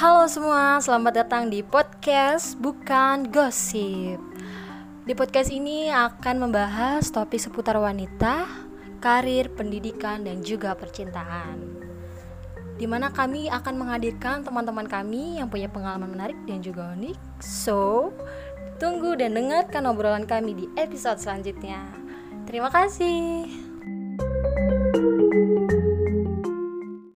Halo semua, selamat datang di podcast Bukan Gosip. Di podcast ini akan membahas topik seputar wanita, karir, pendidikan, dan juga percintaan. Di mana kami akan menghadirkan teman-teman kami yang punya pengalaman menarik dan juga unik. So, tunggu dan dengarkan obrolan kami di episode selanjutnya. Terima kasih.